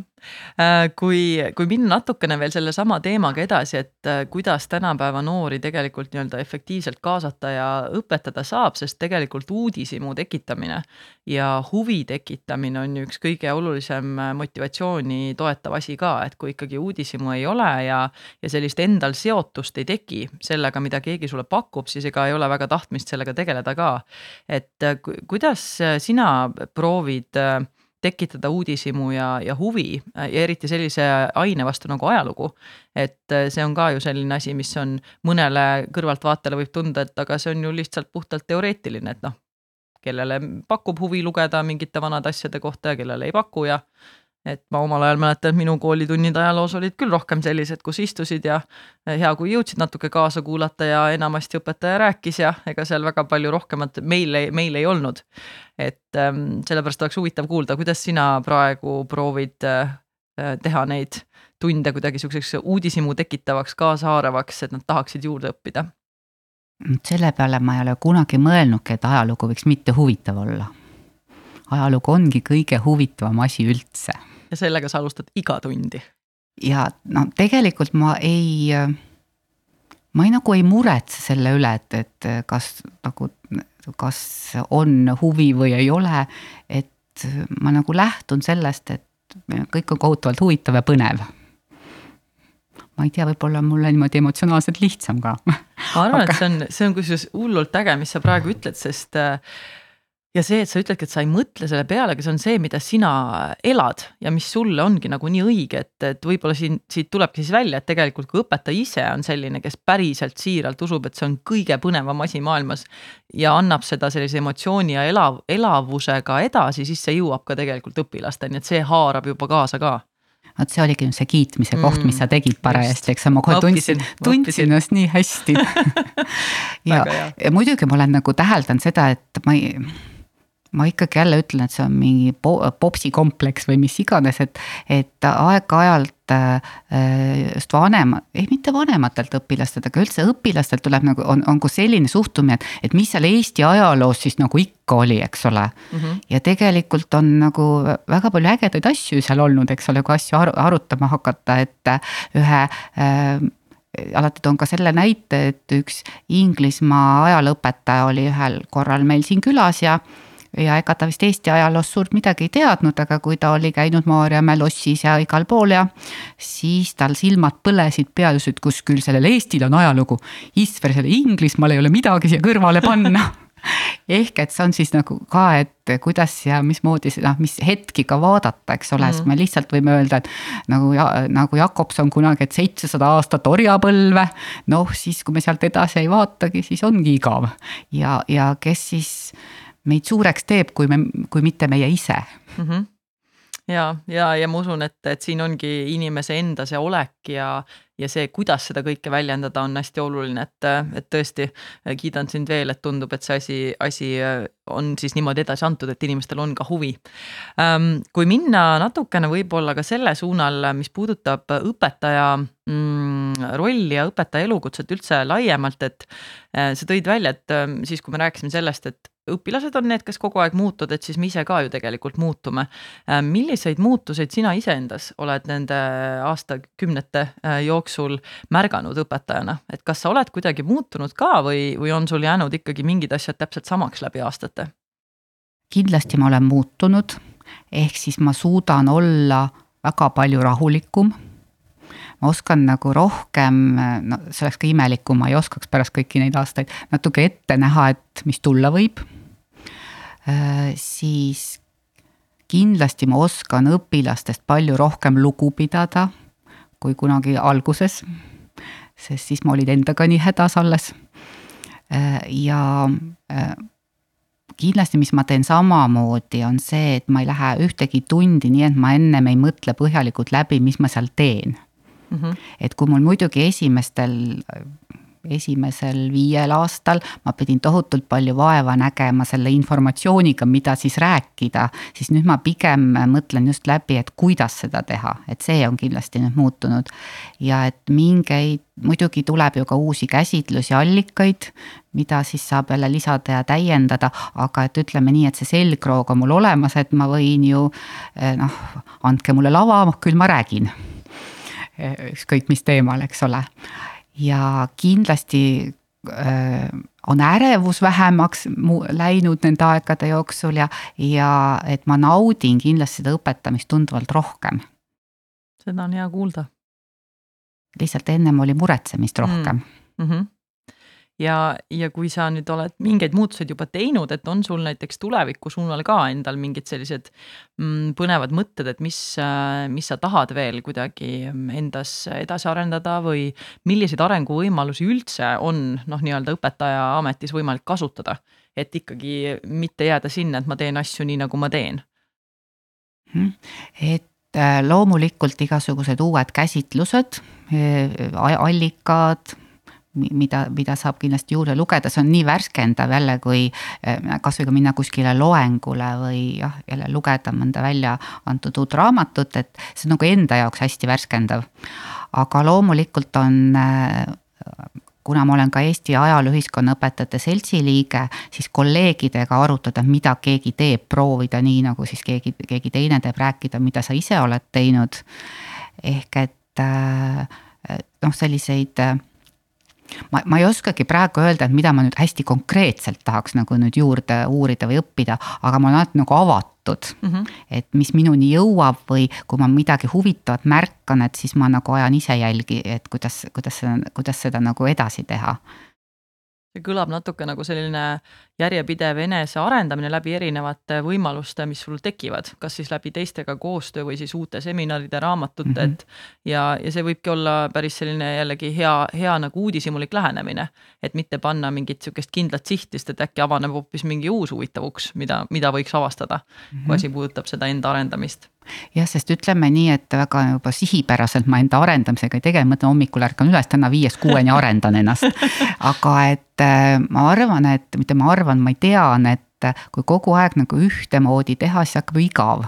kui, kui minna natukene veel sellesama teemaga edasi, et äh, kuidas tänapäeva noori tegelikult nii-öelda efektiivselt kaasata ja õpetada saab, sest tegelikult uudishimu tekitamine ja huvi tekitamine on ju üks kõige olulisem äh, motivatsiooni toetav asi ka, et kui ikkagi uudishimu ei ole ja, ja sellist endal seotust ei teki sellega, mida keegi sulle pakub, siis ega ei ole väga tahtmist sellega tegeleda ka. et kuidas sina proovid tekitada uudishimu ja, ja huvi ja eriti sellise aine vastu nagu ajalugu. et äh, see on ka ju selline asi, mis on mõnele kõrvaltvaatajale võib tunda, et aga see on ju lihtsalt puhtalt teoreetiline, et noh, kellele pakub huvi lugeda mingite vanade asjade kohta ja kellele ei paku ja et ma omal ajal mäletan, et minu koolitunnid ajaloos olid küll rohkem sellised, kus istusid ja hea, kui jõudsid natuke kaasa kuulata ja enamasti õpetaja rääkis ja ega seal väga palju rohkemat meil, meil ei olnud. et ähm, sellepärast oleks huvitav kuulda, kuidas sina praegu proovid äh, teha neid tunde kuidagi sihukeseks uudishimu tekitavaks, kaasahaaravaks, et nad tahaksid juurde õppida? selle peale ma ei ole kunagi mõelnudki, et ajalugu võiks mitte huvitav olla ajalugu ongi kõige huvitavam asi üldse ja sellega sa alustad iga tundi. ja no tegelikult ma ei, ma ei nagu ei muretse selle üle, et, et kas nagu, kas on huvi või ei ole. et ma nagu lähtun sellest, et kõik on kohutavalt huvitav ja põnev ma ei tea, võib-olla mulle niimoodi emotsionaalselt lihtsam ka. ma arvan Aga..., et see on, see on kusjuures hullult äge, mis sa praegu ütled, sest äh, ja see, et sa ütledki, et sa ei mõtle selle peale, aga see on see, mida sina elad ja mis sulle ongi nagu nii õige, et, et võib-olla siin, siit tulebki siis välja, et tegelikult kui õpetaja ise on selline, kes päriselt siiralt usub, et see on kõige põnevam asi maailmas. ja annab seda sellise emotsiooni ja elav, elavusega edasi, siis see jõuab ka tegelikult õpilasteni, et see haarab juba kaasa ka. Vot see oligi nüüd see kiitmise mm, koht, mis sa tegid parajasti, eks ma kohe tundsin, tundsin ennast nii hästi. Ja, ja muidugi ma olen nagu täheldanud seda, et ma ei ma ikkagi jälle ütlen, et see on mingi popsi kompleks või mis iganes, et, et aeg-ajalt äh, just vanema, ei mitte vanematelt õpilastelt, aga üldse õpilastelt tuleb nagu on, on ka selline suhtumine, et, et mis seal Eesti ajaloos siis nagu ikka oli, eks ole mm. -hmm. ja tegelikult on nagu väga palju ägedaid asju seal olnud, eks ole, kui asju aru, arutama hakata, et ühe äh, alati toon ka selle näite, et üks Inglismaa ajalooõpetaja oli ühel korral meil siin külas ja ja ega ta vist Eesti ajaloost suurt midagi ei teadnud, aga kui ta oli käinud Maarjamäe lossis ja igal pool ja siis tal silmad põlesid peal, ütles, et kus küll sellel Eestil on ajalugu. Isver, sellel Inglismaal ei ole midagi siia kõrvale panna ehk et see on siis nagu ka, et kuidas ja mismoodi seda, mis hetki ka vaadata, eks ole mm., sest me lihtsalt võime öelda, et nagu ja nagu Jakobson kunagi, et seitsesada aastat orjapõlve. noh, siis kui me sealt edasi ei vaatagi, siis ongi igav ja, ja kes siis meid suureks teeb, kui me, kui mitte meie ise mm. -hmm ja, ja, ja ma usun, et, et siin ongi inimese enda see olek ja, ja see, kuidas seda kõike väljendada, on hästi oluline, et, et tõesti kiidan sind veel, et tundub, et see asi, asi on siis niimoodi edasi antud, et inimestel on ka huvi. Ähm, kui minna natukene võib-olla ka selle suunal, mis puudutab õpetaja mm, rolli ja õpetaja elukutset üldse laiemalt, et äh, sa tõid välja, et ähm, siis, kui me rääkisime sellest, et õpilased on need, kes kogu aeg muutuvad, et siis me ise ka ju tegelikult muutume. Äh, milliseid muutuseid sina iseendas oled nende aastakümnete äh, jooksul märganud õpetajana, et kas sa oled kuidagi muutunud ka või, või on sul jäänud ikkagi mingid asjad täpselt samaks läbi aastate? kindlasti ma olen muutunud, ehk siis ma suudan olla väga palju rahulikum ma oskan nagu rohkem, no see oleks ka imelik, kui ma ei oskaks pärast kõiki neid aastaid natuke ette näha, et mis tulla võib. Äh, siis kindlasti ma oskan õpilastest palju rohkem lugu pidada kui kunagi alguses. sest siis ma olin endaga nii hädas alles. ja kindlasti, mis ma teen samamoodi, on see, et ma ei lähe ühtegi tundi nii, et ma ennem ei mõtle põhjalikult läbi, mis ma seal teen mm. -hmm. et kui mul muidugi esimestel esimesel viiel aastal ma pidin tohutult palju vaeva nägema selle informatsiooniga, mida siis rääkida, siis nüüd ma pigem mõtlen just läbi, et kuidas seda teha, et see on kindlasti nüüd muutunud. ja et mingeid, muidugi tuleb ju ka uusi käsitlusi, allikaid, mida siis saab jälle lisada ja täiendada, aga et ütleme nii, et see selgroog on mul olemas, et ma võin ju eh, noh, andke mulle lava, küll ma räägin ükskõik mis teemal, eks ole ja kindlasti äh, on ärevus vähemaks läinud nende aegade jooksul ja, ja et ma naudin kindlasti seda õpetamist tunduvalt rohkem. seda on hea kuulda. lihtsalt ennem oli muretsemist rohkem mm. -hmm ja, ja kui sa nüüd oled mingeid muutuseid juba teinud, et on sul näiteks tuleviku suunal ka endal mingid sellised mm, põnevad mõtted, et mis, mis sa tahad veel kuidagi endas edasi arendada või milliseid arenguvõimalusi üldse on noh, nii-öelda õpetaja ametis võimalik kasutada, et ikkagi mitte jääda sinna, et ma teen asju nii, nagu ma teen? Mhm. et äh, loomulikult igasugused uued käsitlused, äh, allikad mida, mida saab kindlasti juurde lugeda, see on nii värskendav jälle, kui eh, kasvõi ka minna kuskile loengule või jah, jälle lugeda mõnda välja antud uut raamatut, et see on nagu enda jaoks hästi värskendav. aga loomulikult on eh, kuna ma olen ka Eesti Ajaloo Ühiskonnaõpetajate Seltsi liige, siis kolleegidega arutada, mida keegi teeb, proovida nii, nagu siis keegi, keegi teine teeb, rääkida, mida sa ise oled teinud. ehk et eh, noh, selliseid ma, ma ei oskagi praegu öelda, et mida ma nüüd hästi konkreetselt tahaks nagu nüüd juurde uurida või õppida, aga ma olen alati nagu avatud mm. -hmm. et mis minuni jõuab või kui ma midagi huvitavat märkan, et siis ma nagu ajan ise jälgi, et kuidas, kuidas seda, kuidas seda nagu edasi teha see kõlab natuke nagu selline järjepidev enesearendamine läbi erinevate võimaluste, mis sul tekivad, kas siis läbi teistega koostöö või siis uute seminaride, raamatute mm, -hmm. et ja, ja see võibki olla päris selline jällegi hea, hea nagu uudishimulik lähenemine. et mitte panna mingit sihukest kindlat sihti, sest et äkki avaneb hoopis mingi uus huvitav uks, mida, mida võiks avastada mm, -hmm. kui asi puudutab seda enda arendamist jah, sest ütleme nii, et väga juba sihipäraselt ma enda arendamisega ei tegele, mõtlen hommikul ärkan üles, täna viiest-kuueni arendan ennast. aga et äh, ma arvan, et mitte ma arvan, ma tean, et kui kogu aeg nagu ühtemoodi teha, siis hakkab igav.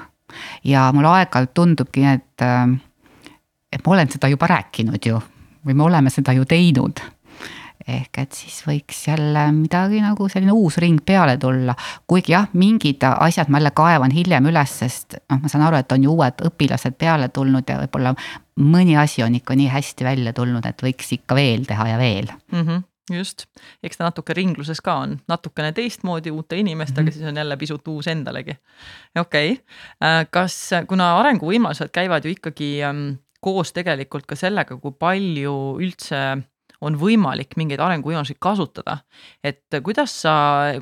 ja mul aeg-ajalt tundubki, et, äh, et ma olen seda juba rääkinud ju või me oleme seda ju teinud ehk et siis võiks jälle midagi nagu selline uus ring peale tulla. kuigi jah, mingid asjad ma jälle kaevan hiljem üles, sest noh, ma saan aru, et on ju uued õpilased peale tulnud ja võib-olla mõni asi on ikka nii hästi välja tulnud, et võiks ikka veel teha ja veel mm. -hmm just, eks ta natuke ringluses ka on, natukene teistmoodi uute inimestega mm, -hmm. siis on jälle pisut uus endalegi. okei okay., äh, kas, kuna arenguvõimalused käivad ju ikkagi ähm, koos tegelikult ka sellega, kui palju üldse on võimalik mingeid arenguvõimalusi kasutada. et kuidas sa,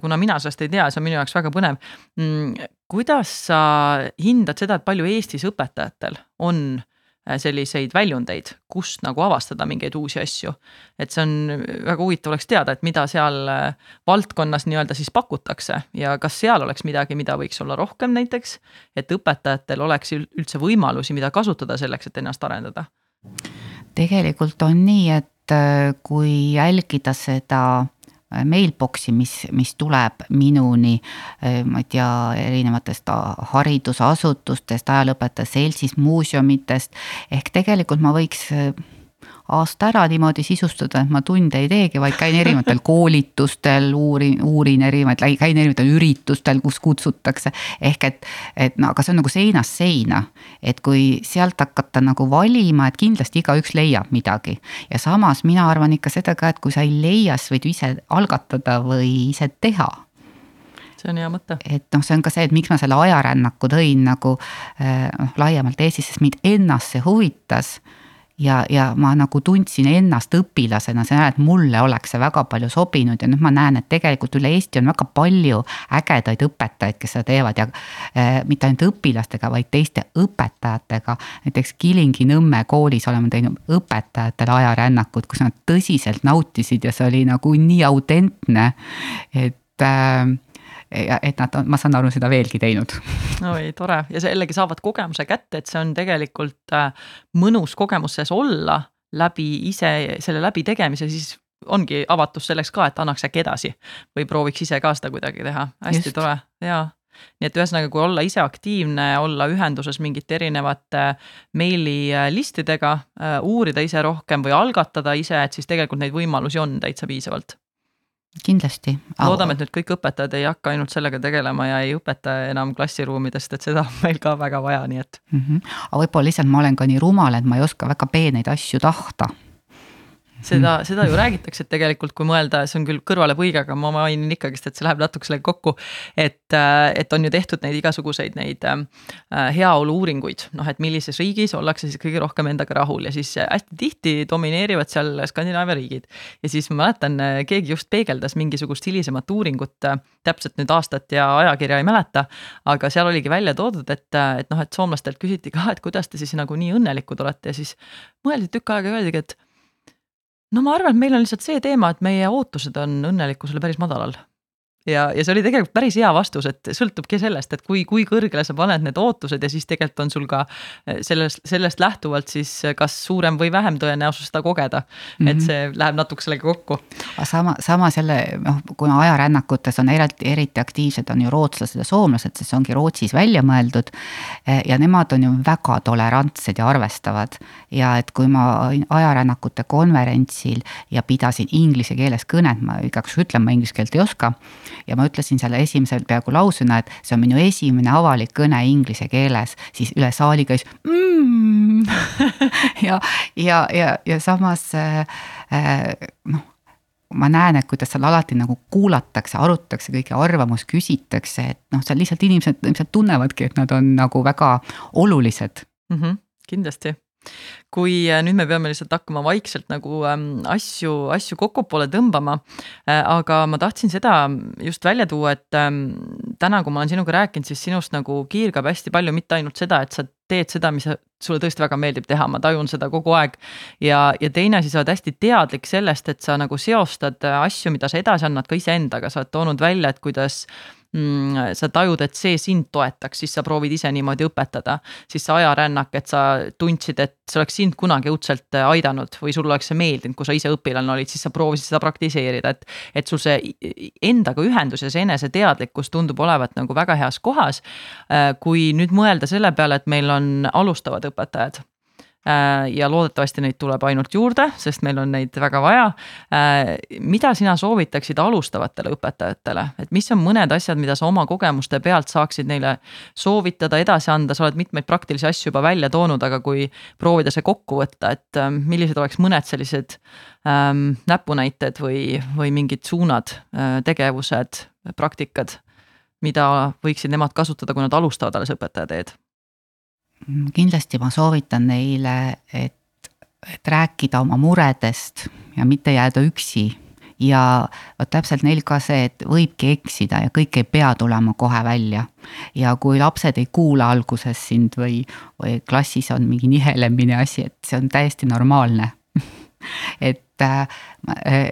kuna mina sellest ei tea, see on minu jaoks väga põnev. Mm, kuidas sa hindad seda, et palju Eestis õpetajatel on äh, selliseid väljundeid, kust nagu avastada mingeid uusi asju. et see on väga huvitav oleks teada, et mida seal äh, valdkonnas nii-öelda siis pakutakse ja kas seal oleks midagi, mida võiks olla rohkem näiteks. et õpetajatel oleks üldse võimalusi, mida kasutada selleks, et ennast arendada. Tegelikult on nii, et Äh, kui jälgida seda äh, mailbox'i, mis, mis tuleb minuni, äh, ma ei tea, erinevatest haridusasutustest, ajalooõpetajate seltsist, muuseumitest, ehk tegelikult ma võiks aasta ära niimoodi sisustada, et ma tunde ei teegi, vaid käin erinevatel koolitustel, uurin, uurin erinevaid, käin erinevatel üritustel, kus kutsutakse. ehk et, et no aga see on nagu seinast seina, et kui sealt hakata nagu valima, et kindlasti igaüks leiab midagi. ja samas mina arvan ikka seda ka, et kui sa ei leia, siis võid ise algatada või ise teha see on hea mõte. et noh, see on ka see, et miks ma selle ajarännaku tõin nagu noh äh, laiemalt Eestis, sest mind ennast see huvitas ja, ja ma nagu tundsin ennast õpilasena, see, et mulle oleks see väga palju sobinud ja nüüd ma näen, et tegelikult üle Eesti on väga palju ägedaid õpetajaid, kes seda teevad ja äh, mitte ainult õpilastega, vaid teiste õpetajatega. näiteks Kilingi-Nõmme koolis oleme teinud õpetajatele ajarännakut, kus nad tõsiselt nautisid ja see oli nagu nii autentne, et äh, et nad on, ma saan aru, seda veelgi teinud. oi, tore. Ja jällegi saavad kogemuse kätte, et see on tegelikult äh, mõnus kogemus sees olla läbi ise selle läbitegemise, siis ongi avatus selleks ka, et annaks äkki edasi või prooviks ise ka seda kuidagi teha, hästi Just. tore, jaa. Nii et ühesõnaga, kui olla ise aktiivne, olla ühenduses mingite erinevate meililistidega, äh, uurida ise rohkem või algatada ise, et siis tegelikult neid võimalusi on täitsa piisavalt kindlasti. loodame, et nüüd kõik õpetajad ei hakka ainult sellega tegelema ja ei õpeta enam klassiruumidest, et seda on meil ka väga vaja, nii et mm. -hmm. aga võib-olla lihtsalt ma olen ka nii rumal, et ma ei oska väga peeneid asju tahta seda, mm. seda ju räägitakse, et tegelikult kui mõelda, see on küll kõrvalepõige, aga ma mainin ikkagist, et see läheb natuke sellega kokku. et, äh, et on ju tehtud neid igasuguseid neid äh, heaolu uuringuid, noh, et millises riigis ollakse siis kõige rohkem endaga rahul ja siis hästi tihti domineerivad seal Skandinaavia riigid. ja siis ma mäletan, keegi just peegeldas mingisugust hilisemat uuringut, täpselt nüüd aastat ja ajakirja ei mäleta. aga seal oligi välja toodud, et, et noh, et soomlastelt küsiti ka, et kuidas te siis nagu nii õnnelikud olete ja siis mõeldi tükk aega ja öeldigi, et no ma arvan, et meil on lihtsalt see teema, et meie ootused on õnnelikkusele päris madalal ja, ja see oli tegelikult päris hea vastus, et sõltubki sellest, et kui, kui kõrgele sa paned need ootused ja siis tegelikult on sul ka eh, sellest, sellest lähtuvalt siis kas suurem või vähem tõenäosus seda kogeda mm. -hmm. et mhm. see läheb natuke sellega kokku. aga sama, samas jälle noh, kuna ajarännakutes on eriti, eriti aktiivsed on ju rootslased ja soomlased, see ongi Rootsis välja mõeldud. Eh, ja nemad on ju väga tolerantsed ja arvestavad ja et kui ma ajarännakute konverentsil ja pidasin inglise keeles kõnet, ma igaks juhuks ütlen, ma inglise keelt ei oska ja ma ütlesin selle esimesel peaaegu lausena, et see on minu esimene avalik kõne inglise keeles, siis üle saali käis mm. ja, ja, ja, ja samas äh, noh ma näen, et kuidas seal alati nagu kuulatakse, arutatakse, kõiki arvamust küsitakse, et noh, seal lihtsalt inimesed ilmselt tunnevadki, et nad on nagu väga olulised mm. -hmm, kindlasti kui äh, nüüd me peame lihtsalt hakkama vaikselt nagu ähm, asju, asju kokkupoole tõmbama äh,. aga ma tahtsin seda just välja tuua, et ähm, täna, kui ma olen sinuga rääkinud, siis sinust nagu kiirgab hästi palju mitte ainult seda, et sa teed seda, mis sulle tõesti väga meeldib teha, ma tajun seda kogu aeg. ja, ja teine asi, sa oled hästi teadlik sellest, et sa nagu seostad asju, mida sa edasi annad ka iseendaga, sa oled toonud välja, et kuidas mm, sa tajud, et see sind toetaks, siis sa proovid ise niimoodi õpetada. siis see ajarännak, et sa tundsid, et see oleks sind kunagi õudselt aidanud või sulle oleks see meeldinud, kui sa ise õpilane olid, siis sa proovisid seda praktiseerida, et. et sul see endaga ühendus ja see eneseteadlikkus tundub olevat nagu väga heas kohas. kui nüüd mõelda selle peale, et meil on alustavad õpetajad Äh, ja loodetavasti neid tuleb ainult juurde, sest meil on neid väga vaja. Äh, mida sina soovitaksid alustavatele õpetajatele, et mis on mõned asjad, mida sa oma kogemuste pealt saaksid neile soovitada, edasi anda, sa oled mitmeid praktilisi asju juba välja toonud, aga kui proovida see kokku võtta, et äh, millised oleks mõned sellised ähm, näpunäited või, või mingid suunad, tegevused, praktikad, mida võiksid nemad kasutada, kui nad alustavad alles õpetaja teed kindlasti ma soovitan neile, et, et rääkida oma muredest ja mitte jääda üksi. ja vot täpselt neil ka see, et võibki eksida ja kõik ei pea tulema kohe välja. ja kui lapsed ei kuula alguses sind või, või klassis on mingi nihelemine asi, et see on täiesti normaalne et äh,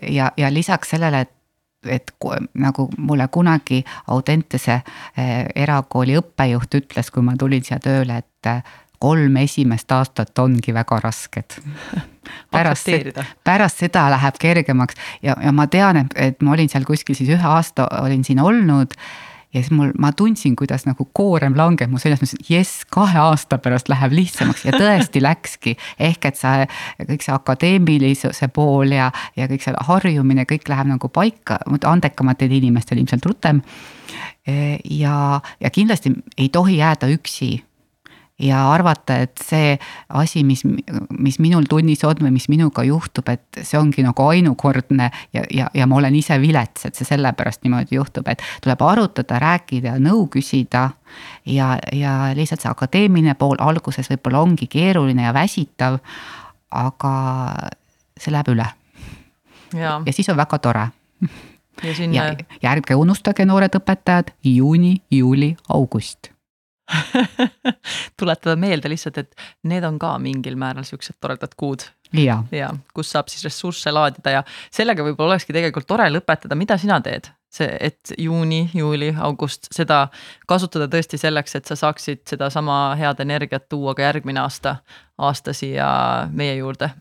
ja, ja lisaks sellele, et et nagu mulle kunagi Audentese eh, erakooli õppejuht ütles, kui ma tulin siia tööle, et eh, kolm esimest aastat ongi väga rasked. pärast, pärast seda läheb kergemaks ja, ja ma tean, et, et ma olin seal kuskil siis ühe aasta olin siin olnud ja siis mul, ma tundsin, kuidas nagu koorem langeb mu seljas, ma ütlesin, jess, kahe aasta pärast läheb lihtsamaks ja tõesti läkski. ehk et see, kõik see akadeemilisuse pool ja, ja kõik see harjumine, kõik läheb nagu paika, andekamatel inimestel ilmselt rutem. ja, ja kindlasti ei tohi jääda üksi ja arvata, et see asi, mis, mis minul tunnis on või mis minuga juhtub, et see ongi nagu ainukordne ja, ja, ja ma olen ise vilets, et see sellepärast niimoodi juhtub, et tuleb arutada, rääkida, nõu küsida. ja, ja lihtsalt see akadeemiline pool alguses võib-olla ongi keeruline ja väsitav aga see läheb üle. ja siis on väga tore. ja siin. ja, ja ärge unustage, noored õpetajad, juuni, juuli, august tuletada meelde lihtsalt, et need on ka mingil määral siuksed toredad kuud. ja, ja kus saab siis ressursse laadida ja sellega võib-olla olekski tegelikult tore lõpetada, mida sina teed? see, et juuni, juuli, august, seda kasutada tõesti selleks, et sa saaksid sedasama head energiat tuua ka järgmine aasta, aasta siia meie juurde.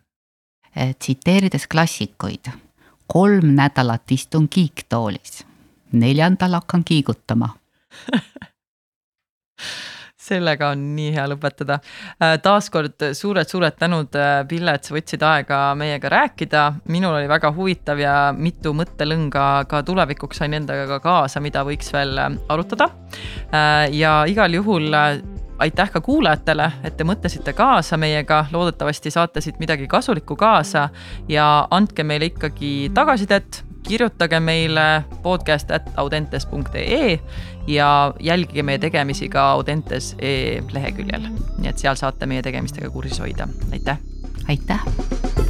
tsiteerides klassikuid, kolm nädalat istun kiiktoolis, neljandal hakkan kiigutama sellega on nii hea lõpetada. Äh, taaskord suured-suured tänud, äh, Pille, et sa võtsid aega meiega rääkida. minul oli väga huvitav ja mitu mõttelõnga ka tulevikuks sain endaga kaasa, mida võiks veel äh, arutada. ja igal juhul aitäh ka kuulajatele, et te mõtlesite kaasa meiega, loodetavasti saate siit midagi kasulikku kaasa ja andke meile ikkagi tagasisidet kirjutage meile podcast at audentes.ee ja jälgige meie tegemisi ka audentes.ee leheküljel. nii et seal saate meie tegemistega kursis hoida, aitäh. aitäh